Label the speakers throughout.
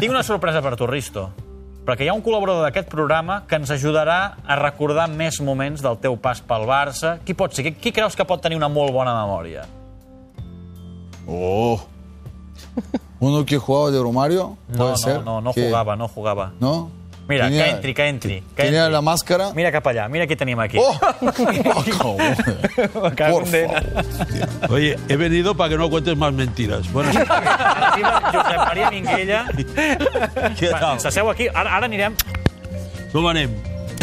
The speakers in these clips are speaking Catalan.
Speaker 1: Tinc una sorpresa per tu, Risto. Perquè hi ha un col·laborador d'aquest programa que ens ajudarà a recordar més moments del teu pas pel Barça. Qui pot ser? Qui, qui creus que pot tenir una molt bona memòria?
Speaker 2: Oh. Uno que jugaba de Romario, puede
Speaker 1: No,
Speaker 2: ser.
Speaker 1: no, no, no
Speaker 2: que-
Speaker 1: jugava, no jugava.
Speaker 2: ¿No?
Speaker 1: Mira,
Speaker 2: Tenía-
Speaker 1: que entri, que entri. Que
Speaker 2: Tenía
Speaker 1: entri.
Speaker 2: la máscara.
Speaker 1: Mira cap allà, mira qui tenim aquí.
Speaker 2: ¡Oh! Oh, Por favor.
Speaker 3: Oye, he venido para que no cuentes más mentiras. Bueno,
Speaker 1: Arriba Josep Maria Minguella.
Speaker 3: què tal?
Speaker 1: S'asseu aquí. Ara, ara anirem...
Speaker 3: Com anem?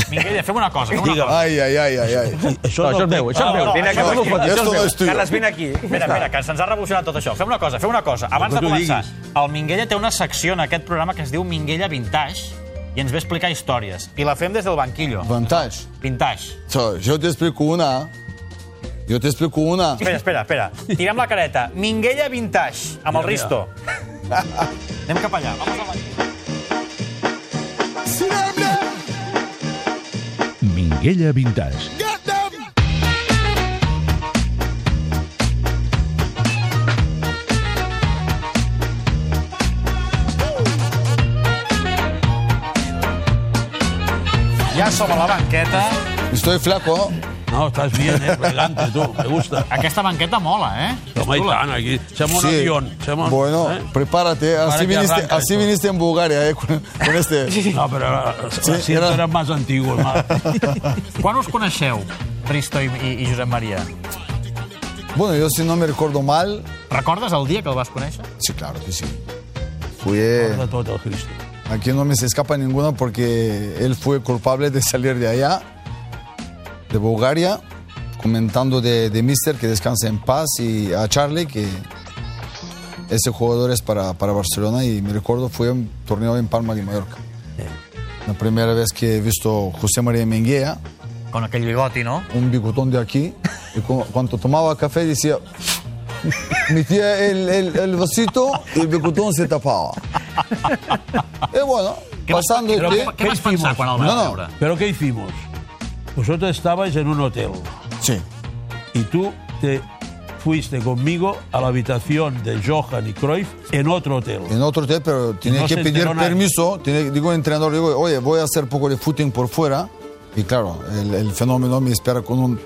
Speaker 1: Minguella, fem una cosa. Fem una
Speaker 3: Digue'm.
Speaker 1: cosa.
Speaker 2: Ay, ay, ay, ay, ay.
Speaker 3: Això,
Speaker 4: No, això és meu, això és
Speaker 1: No,
Speaker 4: meu.
Speaker 1: no,
Speaker 4: Vine cap
Speaker 1: és
Speaker 4: aquí.
Speaker 1: meu.
Speaker 4: Això és
Speaker 2: no tuyo.
Speaker 4: Carles, vine aquí.
Speaker 1: Mira, mira, que se'ns ha revolucionat tot això. Fem una cosa, fem una cosa. Abans de començar, el Minguella té una secció en aquest programa que es diu Minguella Vintage i ens ve a explicar històries. I la fem des del banquillo.
Speaker 2: Vantage.
Speaker 1: Vintage.
Speaker 2: So, yo te explico una. Yo te explico una.
Speaker 1: Espera, espera, espera. Tirem la careta. Minguella Vintage, amb el Risto. Anem cap allà. Vamos al banquillo.
Speaker 5: Minguella Vintage.
Speaker 1: Ja som a la banqueta.
Speaker 2: Estoy flaco.
Speaker 3: No, estás bien, eh? elegante, tú, me gusta.
Speaker 1: Aquesta banqueta mola, eh?
Speaker 3: Home, i tant, aquí. Som un
Speaker 2: Sí.
Speaker 3: avión. Som un,
Speaker 2: Bueno,
Speaker 3: eh?
Speaker 2: prepárate. Así viniste,
Speaker 3: arranca
Speaker 2: así
Speaker 3: esto.
Speaker 2: viniste en Bulgaria, eh, con, con este.
Speaker 3: No, pero
Speaker 2: Sí,
Speaker 3: sí,
Speaker 2: era-
Speaker 3: más antiguos. Más.
Speaker 1: Quan us coneixeu, Risto i, i, i Josep Maria?
Speaker 2: Bueno, yo si no me recuerdo mal,
Speaker 1: Recordes el dia que el vas conèixer?
Speaker 2: sí, claro que sí. Fui, eh,
Speaker 3: De tot el Cristo.
Speaker 2: Aquí no me se escapa ninguno porque él fue culpable de salir de allá, de Bulgaria, comentando de, de Mister que descanse en paz y a Charlie que ese jugador es para, para Barcelona y me recuerdo fue un torneo en Palma de Mallorca. La primera vez que he visto José María Menguea,
Speaker 1: Con aquell bigoti, no?
Speaker 2: un bigotón de aquí, y cu- cuando tomaba café decía, metía el, el, el vasito y el bigotón se tapaba. Y bueno, pasando el
Speaker 1: Però
Speaker 2: tiempo...
Speaker 1: què vas pensar quan el vas
Speaker 2: No, no.
Speaker 1: veure?
Speaker 3: ¿Pero qué hicimos? Vosotros estabais en un hotel
Speaker 2: Sí,
Speaker 3: y tú te fuiste conmigo a la habitación de Johan y Cruyff en otro hotel.
Speaker 2: en otro hotel, pero tenía
Speaker 3: No
Speaker 2: que
Speaker 3: se
Speaker 2: pedir permiso. Tenía, digo al entrenador, digo, oye, voy a hacer poco de footing por fuera. Y claro, el, el fenómeno me espera con un,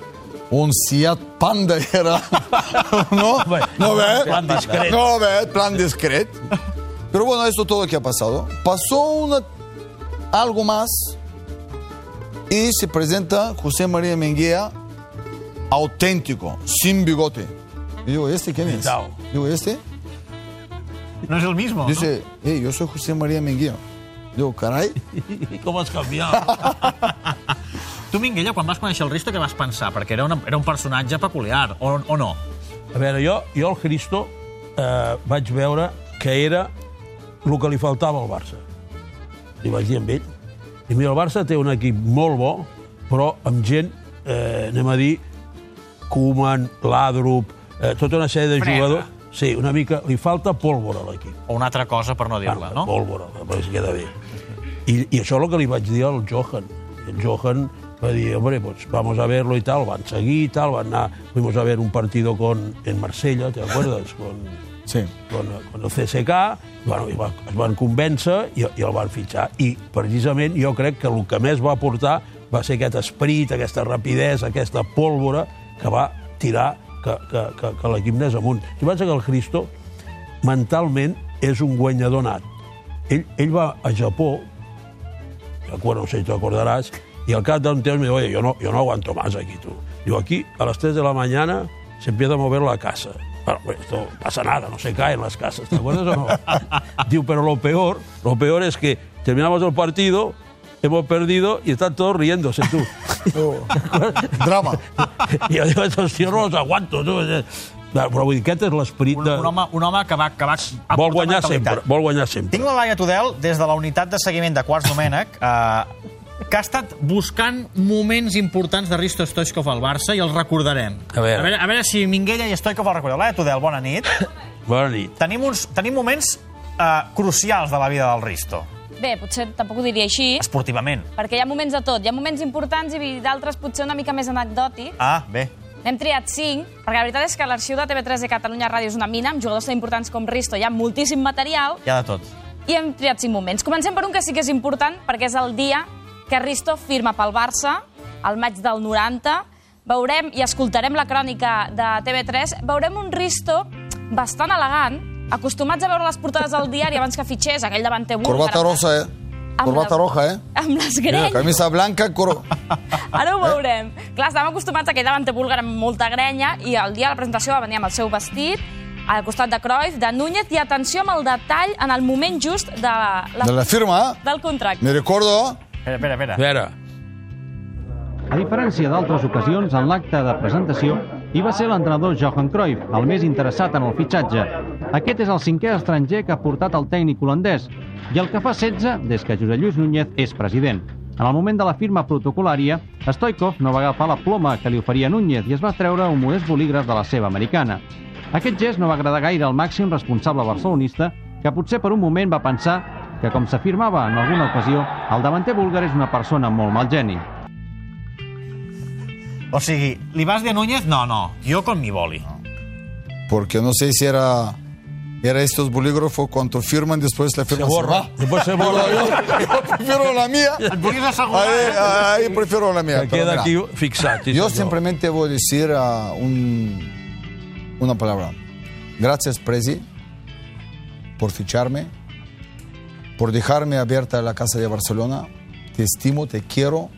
Speaker 2: un Seat Panda era. ¿No?
Speaker 3: Bueno,
Speaker 2: ¿No ves?
Speaker 3: plan discreto.
Speaker 2: No ves, plan discreto. Pero bueno, esto todo lo que ha pasado. Pasó una, algo más y se presenta José María Menguea auténtico, sin bigote. Y digo, ¿este quién es? Digo, ¿este?
Speaker 1: No és el mismo,
Speaker 2: Dice, hey, yo soy José María Menguía. Digo, caray,
Speaker 3: ¿Cómo has cambiado?
Speaker 1: Tu, Minguella, quan vas conèixer el Risto, què vas pensar? Perquè era, una, era un personatge peculiar, o, o no?
Speaker 3: A veure, jo, jo el Cristo eh, vaig veure que era el que li faltava al Barça. Li vaig dir amb ell. I mira, el Barça té un equip molt bo, però amb gent, eh, anem a dir, Koeman, Ladrup, eh, tota una sèrie de
Speaker 1: Freda.
Speaker 3: jugadors... Sí, una mica... Li falta pólvora a l'equip.
Speaker 1: O una altra cosa, per no dir-la, no?
Speaker 3: Pólvora, pues queda bé. I, I això és el que li vaig dir al Johan. El Johan va dir, hombre, pues vamos a verlo y tal, van seguir y tal, van anar, fuimos a ver un partido con, en Marsella, ¿te acuerdas? Con,
Speaker 2: sí.
Speaker 3: con, con el CSK, bueno, i va, es van convèncer i, i el van fitxar. I precisament jo crec que el que més va aportar va ser aquest esperit, aquesta rapidesa, aquesta pólvora que va tirar que, que, que, que l'equip anés amunt. I vaig que el Cristo mentalment és un guanyador nat. Ell, ell va a Japó, acuerdo, no sé si te acordarás, y al cap de un temps me dijo, oye, yo no, yo no aguanto más aquí, tú. Digo, aquí a las 3 de la mañana se empieza a mover la casa. Bueno, pues esto pasa nada, no se caen las casas, ¿te acuerdas o no? Digo, pero lo peor, lo peor es que terminamos el partido, hemos perdido y están todos riéndose, tú.
Speaker 2: Drama.
Speaker 3: I jo digo, estos tíos no los aguanto, tu. Però vull dir, aquest és l'esperit
Speaker 1: Un,
Speaker 3: de...
Speaker 1: un, home, un home que va... Que va
Speaker 3: Vol guanyar
Speaker 1: mentalitat.
Speaker 3: sempre, vol guanyar sempre.
Speaker 1: Tinc la Laia Tudel, des de la unitat de seguiment de Quarts Domènec, eh, que ha estat buscant moments importants de Risto Stoichkov al Barça i els recordarem.
Speaker 3: A veure.
Speaker 1: a veure, a veure si Minguella i Stoichkov el recordeu. Laia Tudel, bona nit.
Speaker 3: Bona nit.
Speaker 1: tenim, uns, tenim moments eh, crucials de la vida del Risto,
Speaker 6: Bé, potser tampoc ho diria així,
Speaker 1: esportivament.
Speaker 6: perquè hi ha moments de tot. Hi ha moments importants i d'altres potser una mica més anecdòtics.
Speaker 1: Ah, bé.
Speaker 6: N'hem triat cinc, perquè la veritat és que l'arxiu de TV3 de Catalunya Ràdio és una mina, amb jugadors tan importants com Risto hi ha moltíssim material,
Speaker 1: Hi ha de tot.
Speaker 6: i hem triat cinc moments. Comencem per un que sí que és important, perquè és el dia que Risto firma pel Barça, al maig del 90. Veurem i escoltarem la crònica de TV3. Veurem un Risto bastant elegant, acostumats a veure les portades del diari abans que fitxés, aquell davanter búlgar.
Speaker 2: Corbata rosa, eh? Corbata
Speaker 6: les-
Speaker 2: roja, eh?
Speaker 6: Amb les grenyes.
Speaker 2: Camisa blanca, cor...
Speaker 6: Ara ho veurem. Clar, estàvem acostumats a aquell davanter búlgar amb molta grenya i el dia de la presentació va venir amb el seu vestit, al costat de Cruyff, de Núñez, i atenció amb el detall en el moment just de la,
Speaker 2: De la firma,
Speaker 6: del contracte.
Speaker 2: me recuerdo...
Speaker 1: Espera, espera, espera.
Speaker 3: A veure,
Speaker 4: A diferència d'altres ocasions, en l'acte de presentació hi va ser l'entrenador Johan Cruyff, el més interessat en el fitxatge. Aquest és el cinquè estranger que ha portat el tècnic holandès i el que fa 16 des que Josep Lluís Núñez és president. En el moment de la firma protocolària, Stoikov no va agafar la ploma que li oferia Núñez i es va treure un modest bolígraf de la seva americana. Aquest gest no va agradar gaire al màxim responsable barcelonista, que potser per un moment va pensar que, com s'afirmava en alguna ocasió, el davanter búlgar és una persona amb molt mal geni.
Speaker 1: O sigui, li vas dir a Núñez? No, no, jo con mi boli.
Speaker 2: Porque no sé si era... Era estos bolígrafos cuando firman, después la
Speaker 3: se
Speaker 2: firma se,
Speaker 3: borra.
Speaker 2: va.
Speaker 3: Després se borra.
Speaker 2: Yo prefiero la mía. Ahí, ahí prefiero la mía. Pero
Speaker 3: queda
Speaker 2: mira,
Speaker 3: aquí fixat. sí,
Speaker 2: Yo simplemente voy a decir ah, un- una palabra. Gracias, Prezi, por ficharme, por dejarme abierta la casa de Barcelona. Te estimo, te quiero.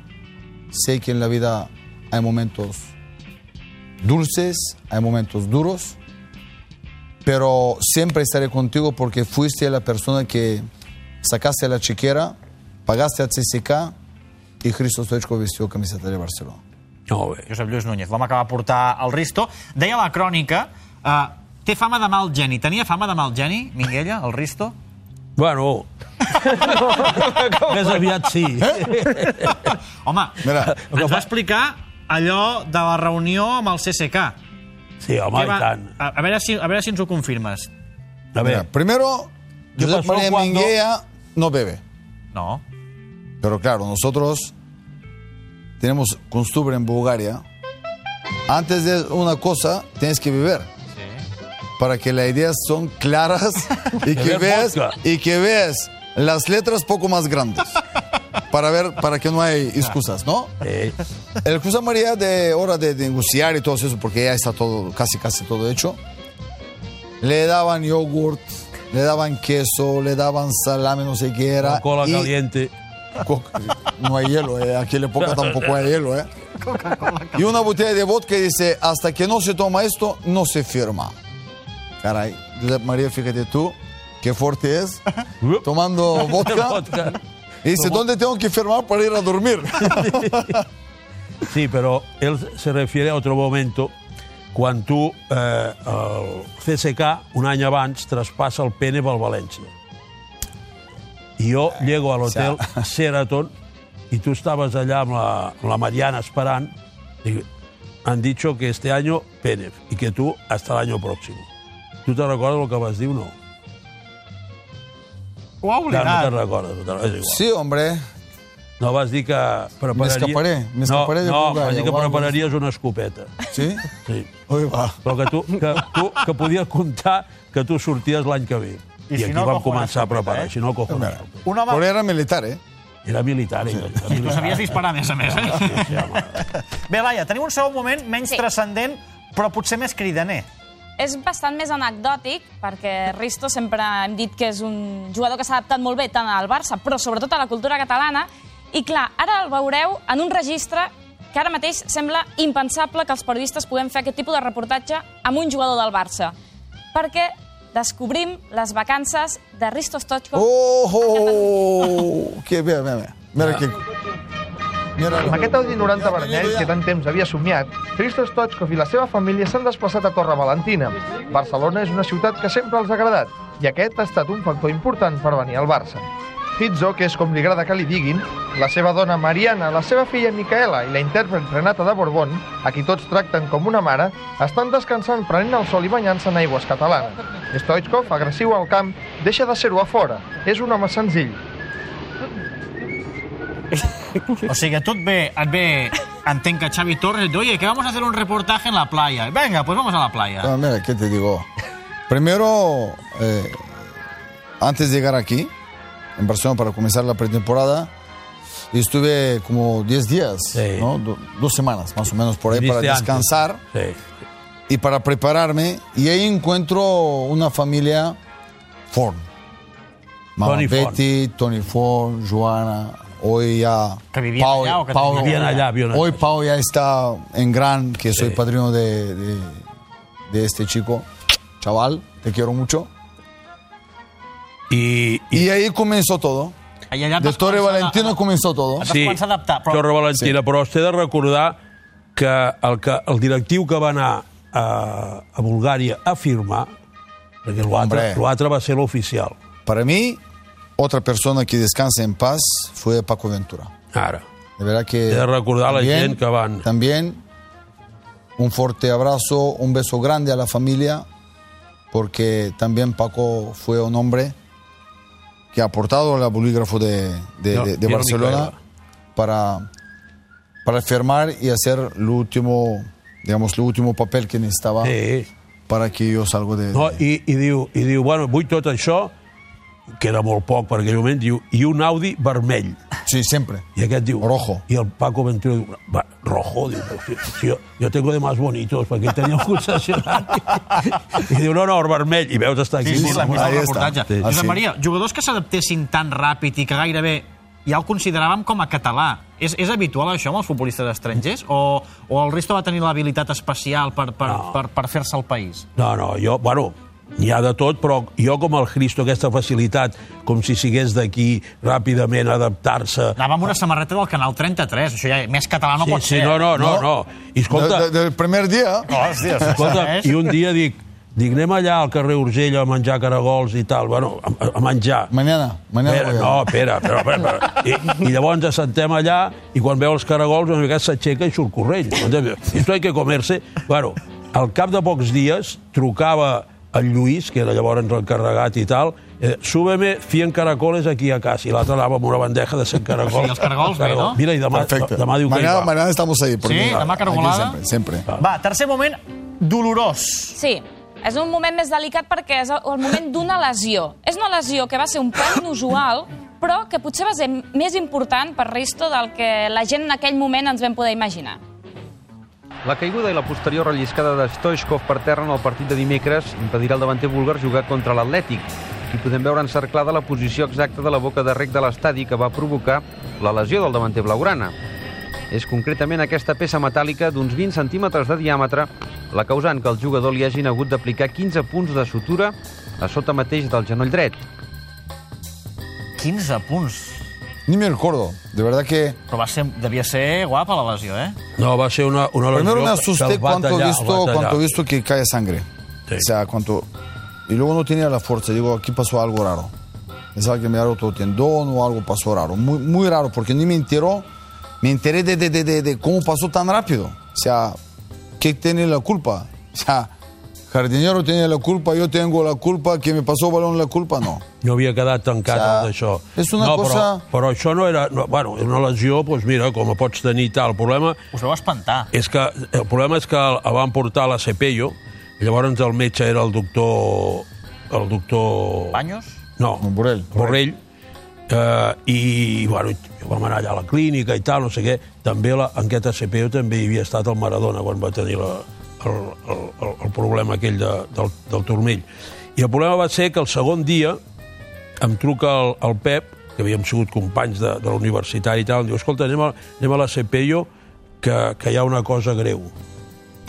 Speaker 2: Sé que en la vida hay momentos dulces, hay momentos duros, pero siempre estaré contigo porque fuiste la persona que sacaste a la chiquera, pagaste a CSK y Cristo Stoichkov vistió camiseta de Barcelona.
Speaker 3: Molt bé.
Speaker 1: Josep Lluís Núñez, l'home que va portar el Risto. Deia la crònica, eh, té fama de mal geni. Tenia fama de mal geni, Minguella, el Risto?
Speaker 3: Bueno, més aviat sí.
Speaker 1: Home,
Speaker 2: Mira.
Speaker 1: ens va explicar allò de la reunió amb el CSK.
Speaker 3: Sí, home,
Speaker 1: Què
Speaker 3: i
Speaker 1: va-
Speaker 3: tant.
Speaker 1: A, a, veure si, a veure si ens ho confirmes.
Speaker 3: A
Speaker 2: Mira,
Speaker 3: veure,
Speaker 2: primero,
Speaker 3: ¿Qué
Speaker 2: Josep María
Speaker 3: cuando-
Speaker 2: Minguella no bebe.
Speaker 1: No.
Speaker 2: Pero claro, nosotros tenemos costumbre en Bulgaria. Antes de una cosa, tienes que beber. Para que las ideas son claras y que veas y que veas las letras poco más grandes. Para ver, para que no hay excusas, ¿no? El José María de hora de negociar y todo eso, porque ya está todo, casi casi todo hecho. Le daban yogurt, le daban queso, le daban salame, no sé qué era.
Speaker 3: cola
Speaker 2: y-
Speaker 3: caliente.
Speaker 2: Co- No hay hielo, eh. aquí en la época tampoco hay hielo. Eh. Y una botella de vodka dice, hasta que no se toma esto, no se firma. Caray, Josep María, fíjate tú, qué fuerte es, tomando vodka.
Speaker 3: Vodka.
Speaker 2: Y dice, ¿dónde tengo que firmar para ir a dormir?
Speaker 3: Sí, però ell se refiere a otro momento quan tu, eh, el CSK, un any abans, traspassa el pene pel València. I jo llego a l'hotel Sheraton i tu estaves allà amb la, amb la Mariana esperant i han dicho que este año Pérez y que tú hasta el año próximo. ¿Tú te recuerdas lo que vas dir o no?
Speaker 1: Ho ha
Speaker 3: Ja no
Speaker 1: oblidat.
Speaker 3: te recordes, no te- és igual.
Speaker 2: Sí, hombre.
Speaker 3: No, vas dir que prepararies...
Speaker 2: escaparé, me escaparé
Speaker 3: no,
Speaker 2: de
Speaker 3: no,
Speaker 2: Bulgària,
Speaker 3: vas dir que
Speaker 2: o algo
Speaker 3: prepararies una escopeta.
Speaker 2: ¿Sí?
Speaker 3: Sí.
Speaker 2: Hoy va.
Speaker 3: Però que tu, que, tu, que podies comptar que tu sorties l'any que ve.
Speaker 1: I
Speaker 3: I,
Speaker 1: si
Speaker 3: aquí
Speaker 1: no,
Speaker 3: vam començar a preparar.
Speaker 1: eh?
Speaker 3: Si no, cojo una escopeta.
Speaker 1: Un home...
Speaker 2: Pero era militar, ¿eh?
Speaker 3: Era militar. Sí. Era
Speaker 1: Tu
Speaker 3: militar.
Speaker 1: sabies disparar, a més a més, eh?
Speaker 3: Sí, home.
Speaker 1: Bé, Laia, tenim un segon moment menys
Speaker 6: Sí.
Speaker 1: transcendent, però potser més cridaner.
Speaker 6: És bastant més anecdòtic, perquè Risto sempre hem dit que és un jugador que s'ha adaptat molt bé tant al Barça, però sobretot a la cultura catalana. I clar, ara el veureu en un registre que ara mateix sembla impensable que els periodistes puguem fer aquest tipus de reportatge amb un jugador del Barça. Perquè descobrim les vacances de Risto Stoichkov
Speaker 2: ¡Oh! ¡Qué bien, bien, bien. Mira que...
Speaker 7: Amb aquest Audi 90 vermell que tant temps havia somiat, Hristo Stoichkov i la seva família s'han desplaçat a Torre Valentina. Barcelona és una ciutat que sempre els ha agradat i aquest ha estat un factor important per venir al Barça. Pizzo, que és com li agrada que li diguin, la seva dona Mariana, la seva filla Micaela i la intèrpret Renata de Borbón, a qui tots tracten com una mare, estan descansant prenent el sol i banyant-se en aigües catalanes. Stoichkov, agressiu al camp, deixa de ser-ho a fora. És un home senzill.
Speaker 1: O sigui, a tu et ve, et ve entenc que Xavi Torres et diu, oye, que vamos a hacer un reportaje en la playa. Venga, pues vamos a la playa.
Speaker 2: Ah, mira, ¿qué te digo? Primero, eh, antes de llegar aquí, en Barcelona, para comenzar la pretemporada, estuve como 10 días,
Speaker 3: Sí.
Speaker 2: ¿no? Do- dos semanas más o menos por ahí para descansar
Speaker 3: Sí.
Speaker 2: y para prepararme. Y ahí encuentro una familia Ford. Mamá
Speaker 3: Tony Ford.
Speaker 2: Betty, Tony Ford, Joana. Hoy ya.
Speaker 1: ¿Que vivían allá o que
Speaker 2: Pau-
Speaker 1: vivían
Speaker 3: allá? Vivían allá.
Speaker 2: Hoy Pau ya está en Gran, que soy
Speaker 3: Sí.
Speaker 2: padrino de, de, de este chico. Chaval, te quiero mucho.
Speaker 3: I, i
Speaker 2: Y ahí comenzó todo.
Speaker 1: Allà
Speaker 2: De Torre
Speaker 1: començar a-
Speaker 2: Valentino comenzó todo.
Speaker 1: Et començar a adaptar. Però...
Speaker 3: Torre Valentina, però has de recordar que el, que el directiu que va anar a, a Bulgària a firmar, perquè l'altre va ser l'oficial.
Speaker 2: Para mí, otra persona que descansa en paz fue Paco Ventura.
Speaker 3: Ara.
Speaker 2: De verdad que.
Speaker 3: De recordar a la gent que van-
Speaker 2: También un fuerte abrazo, un beso grande a la familia, porque también Paco fue un hombre que ha aportado al bolígrafo de, de-
Speaker 3: No,
Speaker 2: de- de Barcelona para, para firmar y hacer el último, digamos, el último papel que necesitaba
Speaker 3: Sí.
Speaker 2: para que yo salgo de.
Speaker 3: No, i, diu, I diu, bueno, vull tot això, que era molt poc per aquell moment, diu, i un Audi vermell.
Speaker 2: Sí, siempre.
Speaker 3: I aquest diu...
Speaker 2: Rojo.
Speaker 3: I el Paco Ventura diu, va, rojo, diu, "Però si, si jo, jo tengo de más bonitos, perquè tenia un concessionari. I diu, no, no, el vermell. I veus, està aquí.
Speaker 1: Sí, sí, l'hem vist al reportatge.
Speaker 3: Sí.
Speaker 1: Josep. Maria, jugadors que s'adaptessin tan ràpid i que gairebé ja ho consideràvem com a català. És, és habitual això amb els futbolistes estrangers? O, o el Risto va tenir l'habilitat especial per, per,
Speaker 3: No.
Speaker 1: per, per fer-se al país?
Speaker 3: No, no, jo, bueno, n'hi ha de tot, però jo com el Cristo, aquesta facilitat, com si sigués d'aquí ràpidament adaptar-se...
Speaker 1: Anava amb una samarreta del Canal 33, això ja més català no
Speaker 3: sí,
Speaker 1: pot
Speaker 3: sí,
Speaker 1: ser.
Speaker 3: no, no, no,
Speaker 2: No.
Speaker 3: no. I escolta,
Speaker 2: De- de- del primer día.
Speaker 1: Hòstia,
Speaker 3: escolta, i un dia dic, dic, anem allà al carrer Urgell a menjar caragols i tal, bueno, a, a menjar.
Speaker 2: Mañana, mañana.
Speaker 3: Espera,
Speaker 2: voy a-
Speaker 3: no, espera, espera, espera, espera. I, I llavors ens sentem allà i quan veu els caragols una mica s'aixeca i surt corrent. Esto hay que comerse. Bueno, al cap de pocs dies trucava el Lluís, que era llavors l'encarregat i tal, eh, súbeme 100 caracoles aquí a casa. I l'altre anava amb una bandeja de 100 caracols.
Speaker 1: O sigui, els caragols bé, no?
Speaker 3: Mira, i demà,
Speaker 2: Perfecte.
Speaker 3: demà diu que hi
Speaker 2: mañana,
Speaker 3: va.
Speaker 2: estamos ahí.
Speaker 1: Sí, demà
Speaker 2: aquí
Speaker 1: cargolada.
Speaker 2: Siempre, siempre.
Speaker 1: Va, tercer moment, dolorós.
Speaker 6: Sí, és un moment més delicat perquè és el moment d'una lesió. És una lesió que va ser un pèl inusual, però que potser va ser més important per Risto del que la gent en aquell moment ens vam poder imaginar.
Speaker 8: La caiguda i la posterior relliscada de Stoichkov per terra en el partit de dimecres impedirà al davanter búlgar jugar contra l'Atlètic. Aquí podem veure encerclada la posició exacta de la boca de rec de l'estadi que va provocar la lesió del davanter blaugrana. És concretament aquesta peça metàl·lica d'uns 20 centímetres de diàmetre la causant que el jugador li hagin hagut d'aplicar 15 punts de sutura a sota mateix del genoll dret.
Speaker 1: 15 punts.
Speaker 2: Ni me recuerdo. De verdad que
Speaker 1: Però va ser, devia ser guapa la lesió, eh?
Speaker 3: No, va ser una, una lesió
Speaker 2: primero me
Speaker 3: que
Speaker 2: asusté cuando he visto, cuando visto que cae sangre.
Speaker 3: Sí.
Speaker 2: O sea, cuando... Y luego no tenía la fuerza. Digo, aquí pasó algo raro. Pensaba que me había roto el tendón o algo pasó raro. Muy, muy raro, porque ni me enteró. Me enteré de, de, de, de, de cómo pasó tan rápido. O sea, ¿qué tiene la culpa? O sea, Jardinero tiene la culpa, yo tengo la culpa, que me pasó balón la culpa, no.
Speaker 3: No havia quedat tancat
Speaker 2: O sea,
Speaker 3: amb això.
Speaker 2: és una
Speaker 3: no,
Speaker 2: cosa-
Speaker 3: Però, però això no era... No, bueno, és una lesió, doncs mira, com pots tenir tal. El problema
Speaker 1: Us vau espantar.
Speaker 3: és que, el problema és que el, el van portar a la Cepello, i llavors el metge era el doctor... El doctor...
Speaker 1: Banyos?
Speaker 3: No,
Speaker 2: No, Borrell.
Speaker 3: Borrell. Eh, I, bueno, vam anar allà a la clínica i tal, no sé què. També la, en aquesta CPO també hi havia estat el Maradona quan va tenir la, el, el, el, problema aquell de, del, del turmell. I el problema va ser que el segon dia em truca el, el Pep, que havíem sigut companys de, de la universitat i tal, em diu, escolta, anem a, anem a la CPO que, que hi ha una cosa greu.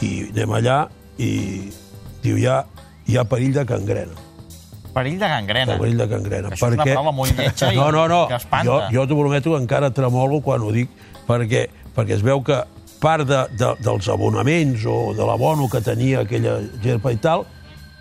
Speaker 3: I anem allà i diu, hi ha, hi ha perill de cangrena.
Speaker 1: Perill de gangrena.
Speaker 3: El perill de gangrena.
Speaker 1: Això és una paraula molt lletja i
Speaker 3: no, no, no.
Speaker 1: que espanta.
Speaker 3: Jo, jo t'ho prometo que encara tremolo quan ho dic, perquè, perquè es veu que part de, de, dels abonaments o de l'abono que tenia aquella gerpa i tal,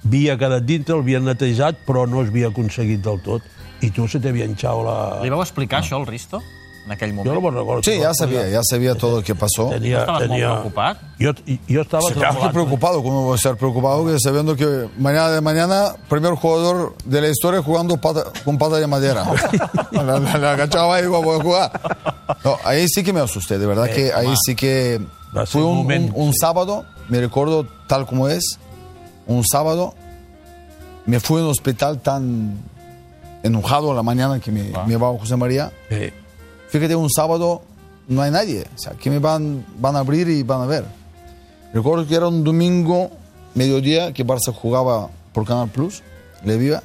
Speaker 3: havia quedat dintre, l'havien netejat, però no es havia aconseguit del tot. I tu se t'havia hinchado la...
Speaker 1: Li vau explicar això al Risto? En aquell moment?
Speaker 3: Jo no me'n recordo.
Speaker 2: Sí, ya sabía, ya sabía todo lo que pasó.
Speaker 3: Tenia,
Speaker 1: ¿No estabas
Speaker 3: tenia...
Speaker 1: molt preocupat?
Speaker 3: Jo, jo estava
Speaker 2: Claro que
Speaker 3: tremolant.
Speaker 2: preocupado, ¿cómo voy a estar preocupado? Que sabiendo que mañana de mañana, primer jugador de la historia jugando pata- con pata de madera. la, la, la agachaba y iba a poder jugar. No, ahí sí que me asusté, de verdad que ahí sí que fue
Speaker 3: un
Speaker 2: un,
Speaker 3: momento,
Speaker 2: un- sábado, me recuerdo tal como es, un sábado, me fui a un hospital tan, enojado a la mañana que me, me va José María.
Speaker 3: Sí.
Speaker 2: Fíjate, un sábado no hay nadie. O sea, que me van, van a abrir y van a ver. Recuerdo que era un domingo, mediodía, que Barça jugaba por Canal Plus, Le Viva.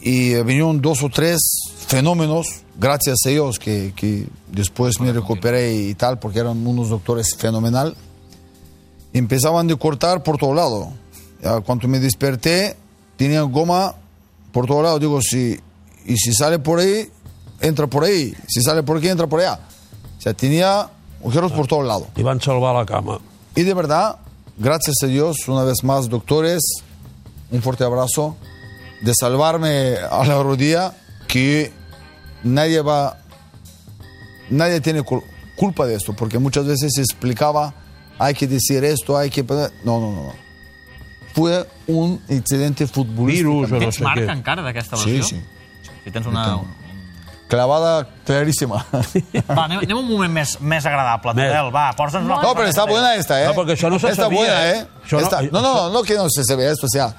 Speaker 2: Y eh, vinieron dos o tres fenómenos, gracias a ellos, que, que después me recuperé y tal, porque eran unos doctores fenomenal. Empezaban de cortar por todo lado. Cuando me desperté, tenían goma por todo lado. Digo, si, y si sale por ahí, entra por ahí. Si sale por aquí, entra por allá. O sea, tenía agujeros por todo lado.
Speaker 3: I van salvar la cama.
Speaker 2: Y de verdad, gracias a Dios, una vez más, doctores, un fuerte abrazo de salvarme a la rodilla, que nadie va, nadie tiene cul- culpa de esto, porque muchas veces se explicaba, hay que decir esto, hay que... No, no, no. no. Fue un incidente futbolístico.
Speaker 3: Virus no sé
Speaker 1: marca
Speaker 3: què.
Speaker 1: encara d'aquesta
Speaker 2: Sí,
Speaker 1: lesió?
Speaker 2: sí.
Speaker 1: Si tens una...
Speaker 2: Clavada clarísima.
Speaker 1: Va, anem, anem un moment més, més agradable. Tudel, va, posa'ns una
Speaker 2: No, pero está buena esta, ¿eh?
Speaker 3: No, porque eso no se sabía,
Speaker 2: buena,
Speaker 3: ¿eh?
Speaker 2: ¿eh?
Speaker 3: Eso no-
Speaker 2: no, no, no, no que no se sabía esto, o sea,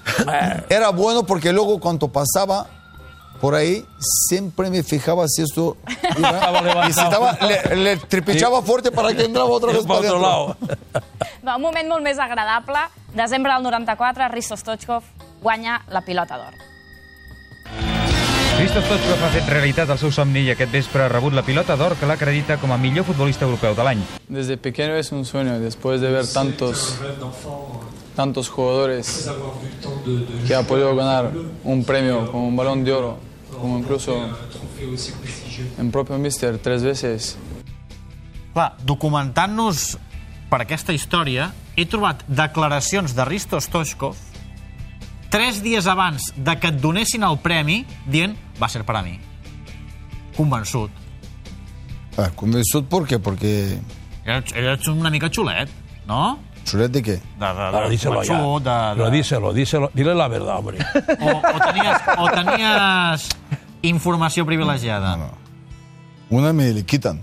Speaker 2: era bueno porque luego cuando pasaba por ahí, siempre me fijaba si esto iba, y si estaba, le, le tripichaba fuerte para que entraba otra vez para
Speaker 3: otro lado.
Speaker 6: Va, un moment molt més agradable. Desembre del 94, Risto Stoichkov guanya la pilota d'or.
Speaker 9: Christos Stoichkov ha fet realitat el seu somni i aquest vespre ha rebut la pilota d'or que l'acredita com a millor futbolista europeu de l'any.
Speaker 10: Desde pequeño es un sueño, después de ver tantos, tantos jugadores que ha podido ganar un premio como un balón de oro, como incluso en propio Mister tres veces.
Speaker 1: Clar, documentant-nos per aquesta història, he trobat declaracions de Risto Stoichkov tres dies abans de que et donessin el premi dient va ser per a mi. Convençut.
Speaker 2: Ah, convencido, ¿por qué? Porque...
Speaker 1: Eres, eres una mica xulet, no?
Speaker 2: ¿Chulet de qué?
Speaker 1: De, de, de,
Speaker 3: Ahora díselo ya.
Speaker 1: convençut, de, de...
Speaker 3: Pero díselo, díselo. Dile la verdad, hombre.
Speaker 1: O, o, tenies, o tenies informació privilegiada.
Speaker 2: No, no. Una me le quitan.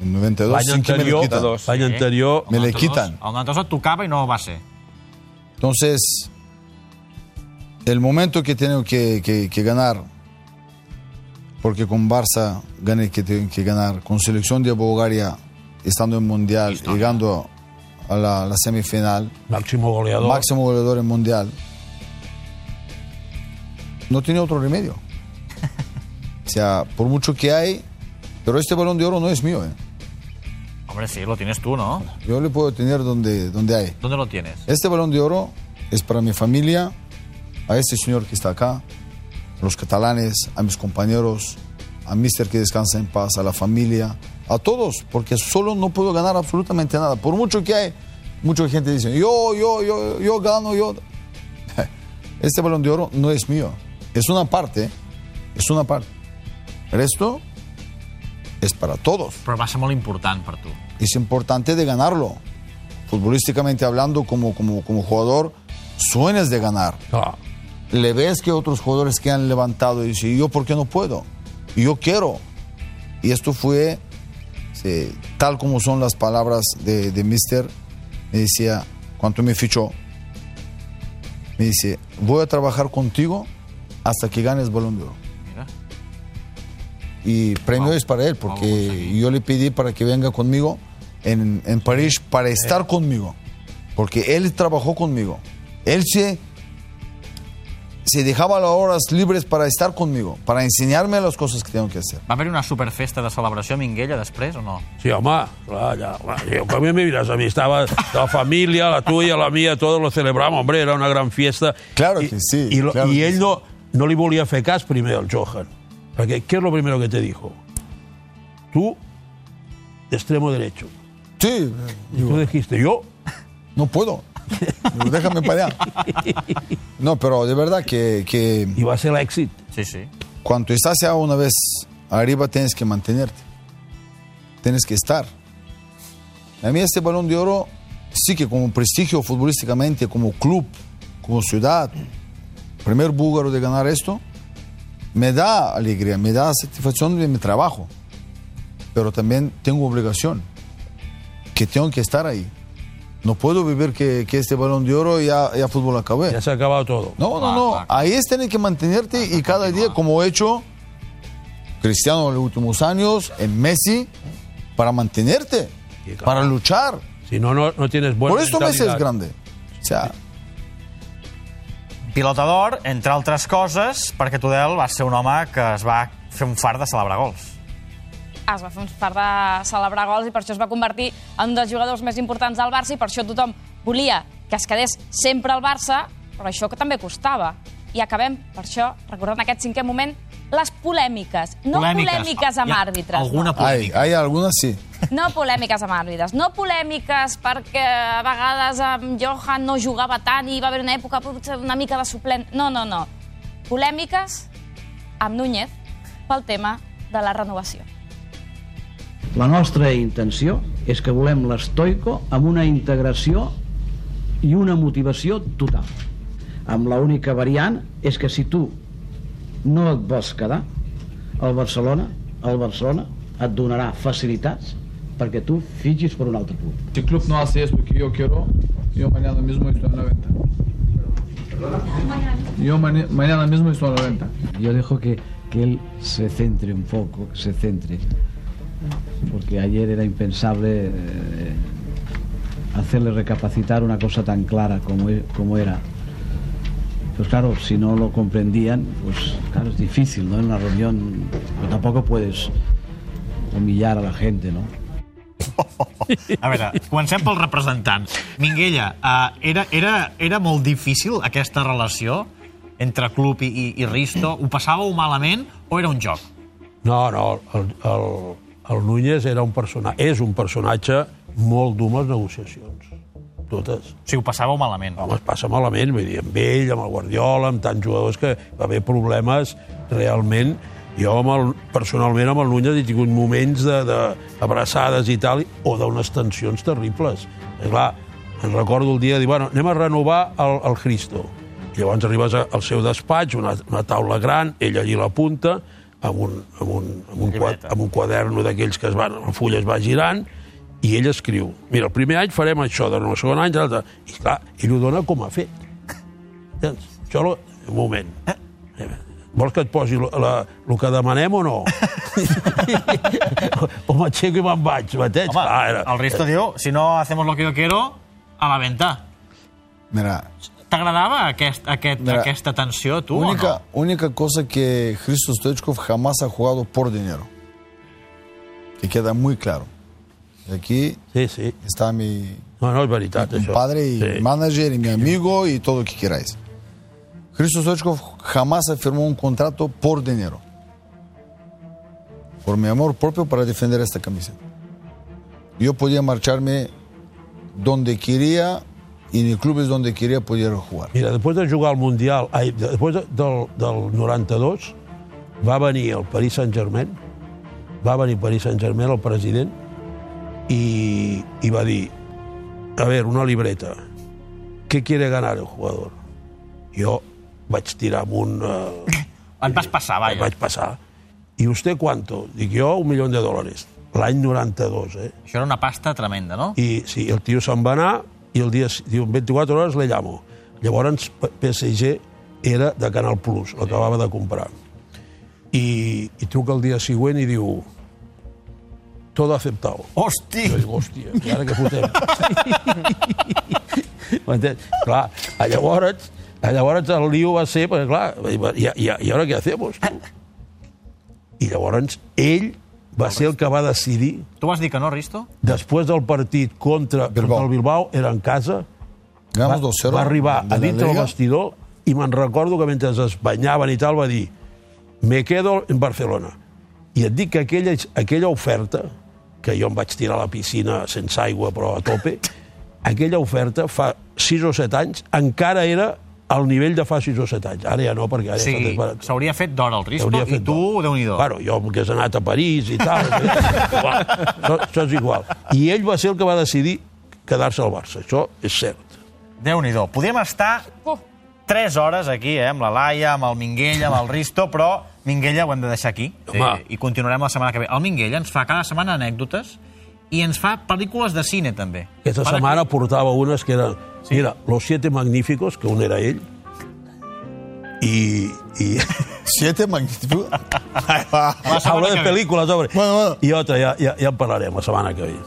Speaker 2: En 92,
Speaker 3: L'any
Speaker 2: sí que me le
Speaker 3: anterior,
Speaker 2: quitan.
Speaker 3: l'any anterior,
Speaker 2: Me le
Speaker 1: 92,
Speaker 2: quitan.
Speaker 1: El 92 et tocava i no va ser.
Speaker 2: Entonces, el momento que tengo que, que- que ganar, porque con Barça gané que tengo que ganar, con selección de Bulgaria, estando en Mundial, llegando a la, la semifinal,
Speaker 3: máximo goleador.
Speaker 2: máximo goleador en Mundial, no tenía otro remedio. O sea, por mucho que hay, pero este balón de oro no es mío. ¿eh?
Speaker 1: Hombre, sí, lo tienes tú, ¿no?
Speaker 2: Yo le puedo tener donde, donde hay.
Speaker 1: ¿Dónde lo tienes?
Speaker 2: Este balón de oro es para mi familia, a este señor que está acá, a los catalanes, a mis compañeros, a Mister que descansa en paz, a la familia, a todos, porque solo no puedo ganar absolutamente nada. Por mucho que hay, mucha gente dice, yo, yo, yo, yo gano, yo. Este balón de oro no es mío, es una parte, es una parte. El resto es para todos.
Speaker 1: Però va ser molt important per tu.
Speaker 2: es importante de ganarlo. Futbolísticamente hablando, como, como, como jugador, sueñas de ganar.
Speaker 3: Clar.
Speaker 2: Le ves que otros jugadores que han levantado y dicen, ¿yo por qué no puedo? Yo quiero. Y esto fue, sí, tal como son las palabras de, de Mister, me decía, cuando me fichó, me dice, voy a trabajar contigo hasta que ganes balón de oro.
Speaker 1: Mira.
Speaker 2: Y premio es para él, porque yo le pedí para que venga conmigo en, en París para estar conmigo. Porque él trabajó conmigo. Él se, se dejaba las horas libres para estar conmigo, para enseñarme las cosas que tengo que hacer.
Speaker 1: Va haver una superfesta de celebració a Minguella després o no?
Speaker 3: Sí, home, clar, ya, yo, a mí me miras, a mí estaba la familia, la tuya, la mía, todos lo celebramos, hombre, era una gran fiesta.
Speaker 2: Claro
Speaker 3: Y-
Speaker 2: que sí,
Speaker 3: Y, lo-
Speaker 2: claro
Speaker 3: y
Speaker 2: que
Speaker 3: él
Speaker 2: sí.
Speaker 3: no, no le volía fer cas primero al Johan. Porque, ¿qué es lo primero que te dijo? Tú, de extremo derecho.
Speaker 2: Sí,
Speaker 3: Y tú dijiste, yo,
Speaker 2: no puedo. Digo, Déjame para allá. No, pero de verdad que, que
Speaker 3: y va a ser l'èxit.
Speaker 1: Sí, sí.
Speaker 2: cuando estás ya una vez arriba tienes que mantenerte. Tienes que estar. A mí este balón de oro sí que como prestigio futbolísticamente, como club, como ciudad, primer búlgaro de ganar esto, me da alegría, me da satisfacción de mi trabajo. Pero también tengo obligación, que tengo que estar ahí. No puedo vivir que, que este balón de oro ya, ya fútbol acabé.
Speaker 3: Ya se ha acabado todo.
Speaker 2: No, no, no. Ahí es tener que mantenerte y cada día, como he hecho Cristiano en los últimos años, en Messi, para mantenerte, para luchar.
Speaker 3: Si no, no, no tienes buena
Speaker 2: Por eso Messi es grande. O sea,
Speaker 1: Pilota d'or, entre altres coses, perquè Tudel va ser un home que es va fer un fart de celebrar gols.
Speaker 6: Es va fer un fart de celebrar gols i per això es va convertir en un dels jugadors més importants del Barça i per això tothom volia que es quedés sempre al Barça, però això que també costava. I acabem, per això, recordant aquest cinquè moment, les polèmiques. No polèmiques, polèmiques amb
Speaker 1: Hi ha
Speaker 6: àrbitres.
Speaker 1: Alguna
Speaker 6: no.
Speaker 2: hay, hay algunas sí.
Speaker 6: No polèmiques amb àrbitres, no polèmiques perquè a vegades amb Johan no jugava tant i va haver una època potser una mica de suplent. No, no, no. Polèmiques amb Núñez pel tema de la renovació.
Speaker 11: La nostra intenció és que volem l'Estoico amb una integració i una motivació total. Amb l'única variant és que si tu no et vols quedar, el Barcelona, el Barcelona et donarà facilitats perquè tu fitxis per un altre club.
Speaker 10: Si el club no hace esto que yo quiero, yo mañana mismo estoy en la venta. Yo mañana mismo estoy en la venta.
Speaker 11: Yo dejo que, que él se centre un poco, que se centre, porque ayer era impensable eh, hacerle recapacitar una cosa tan clara como, e- como era. Pues claro, si no lo comprendían, pues claro, es difícil, ¿no? En una reunión, pero tampoco puedes humillar a la gente, ¿no?
Speaker 1: A veure, comencem pel representant. Minguella, uh, era, era, era molt difícil aquesta relació entre club i, i, i Risto? Ho passàveu malament o era un joc?
Speaker 3: No, no, el, el, el Núñez era un personatge, és un personatge molt dur amb les negociacions. Totes.
Speaker 1: O sigui, ho passàveu malament.
Speaker 3: Home, es passa malament, vull dir, amb ell, amb el Guardiola, amb tants jugadors que va haver problemes realment. Jo, amb el, personalment, amb el Núñez he tingut moments de, de abraçades i tal, o d'unes tensions terribles. I clar, em recordo el dia de dir, bueno, anem a renovar el, el Cristo. I llavors arribes a- al seu despatx, una, una taula gran, ell allí la punta, amb un, amb un, amb un, quad, amb un quaderno d'aquells que es van, el full es va girant, i ell escriu, mira, el primer any farem això, de el segon any, l'altre... I clar, ell ho dona com a fet. Entens? Això, lo... un moment. Eh, Vols que et posi el que demanem o no? o m'aixeco i me'n vaig, m'entens?
Speaker 1: Home,
Speaker 3: Clar, era...
Speaker 1: el Risto diu, si no hacemos lo que yo quiero, a la venta.
Speaker 2: Mira,
Speaker 1: T'agradava aquest, aquest,
Speaker 2: Mira,
Speaker 1: aquesta tensió, tu,
Speaker 2: única,
Speaker 1: o no?
Speaker 2: única cosa que Cristo Stoichkov jamás ha jugado por dinero. Que queda muy claro. Y aquí
Speaker 3: sí, sí.
Speaker 2: está mi,
Speaker 3: No, no, és veritat,
Speaker 2: mi
Speaker 3: això.
Speaker 2: padre y
Speaker 3: Sí.
Speaker 2: manager y mi amigo y todo lo que queráis. Cristo Stoichkov jamás firmó un contrato por dinero. Por mi amor propio para defender esta camiseta. Yo podía marcharme donde quería y en clubes donde quería podía jugar.
Speaker 3: Mira, després de jugar al Mundial, ai, després de, del, del 92, va venir el Paris Saint-Germain, va venir Paris Saint-Germain, el president, i, i va dir, a ver, una libreta, ¿qué quiere ganar el jugador? Jo vaig tirar amb un... Uh,
Speaker 1: Et vas passar, vaja.
Speaker 3: vaig passar. I usted cuánto? Dic jo, un milió de dòlars. L'any 92, eh?
Speaker 1: Això era una pasta tremenda, no?
Speaker 3: I sí, el tio se'n va anar i el dia, diu, en 24 hores le llamo. Llavors PSG era de Canal Plus, l'acabava de comprar. I, I truca el dia següent i diu todo aceptado.
Speaker 1: Hosti!
Speaker 3: Jo dic, hòstia, i ara què fotem? Clar, llavors, a llavors el lío va ser, perquè clar, i, i, i ara què hacemos? Tu? I llavors ell va ser el que va decidir
Speaker 1: Tu vas dir que no, Risto?
Speaker 3: després del partit contra, contra el Bilbao, era en casa, va,
Speaker 2: 2-0
Speaker 3: va arribar a dintre del vestidor i me'n recordo que mentre es banyaven i tal va dir me quedo en Barcelona. I et dic que aquella, aquella oferta, que jo em vaig tirar a la piscina sense aigua però a tope, aquella oferta fa 6 o 7 anys encara era al nivell de fa 6 o 7 anys. Ara ja no, perquè ara desbarat.
Speaker 1: s'hauria fet d'hora el Risto i tu, Déu-n'hi-do.
Speaker 3: Bueno, jo que has anat a París i tal. igual, això, això és igual. I ell va ser el que va decidir quedar-se al Barça. Això és cert.
Speaker 1: Déu-n'hi-do. Podríem estar 3 hores aquí, eh, amb la Laia, amb el Minguella, amb el Risto, però Minguella ho hem de deixar aquí
Speaker 3: Home.
Speaker 1: i continuarem la setmana que ve. El Minguella ens fa cada setmana anècdotes i ens fa pel·lícules de cine, també.
Speaker 3: Aquesta
Speaker 1: de-
Speaker 3: setmana portava unes que eren... Sí. Mira, Los Siete Magníficos, que un era ell, i... i...
Speaker 2: Siete magníficos.
Speaker 3: Hablo de pel·lícules, hombre.
Speaker 2: Bueno, bueno.
Speaker 3: I otra, ja, ja, ja en parlarem la setmana que ve.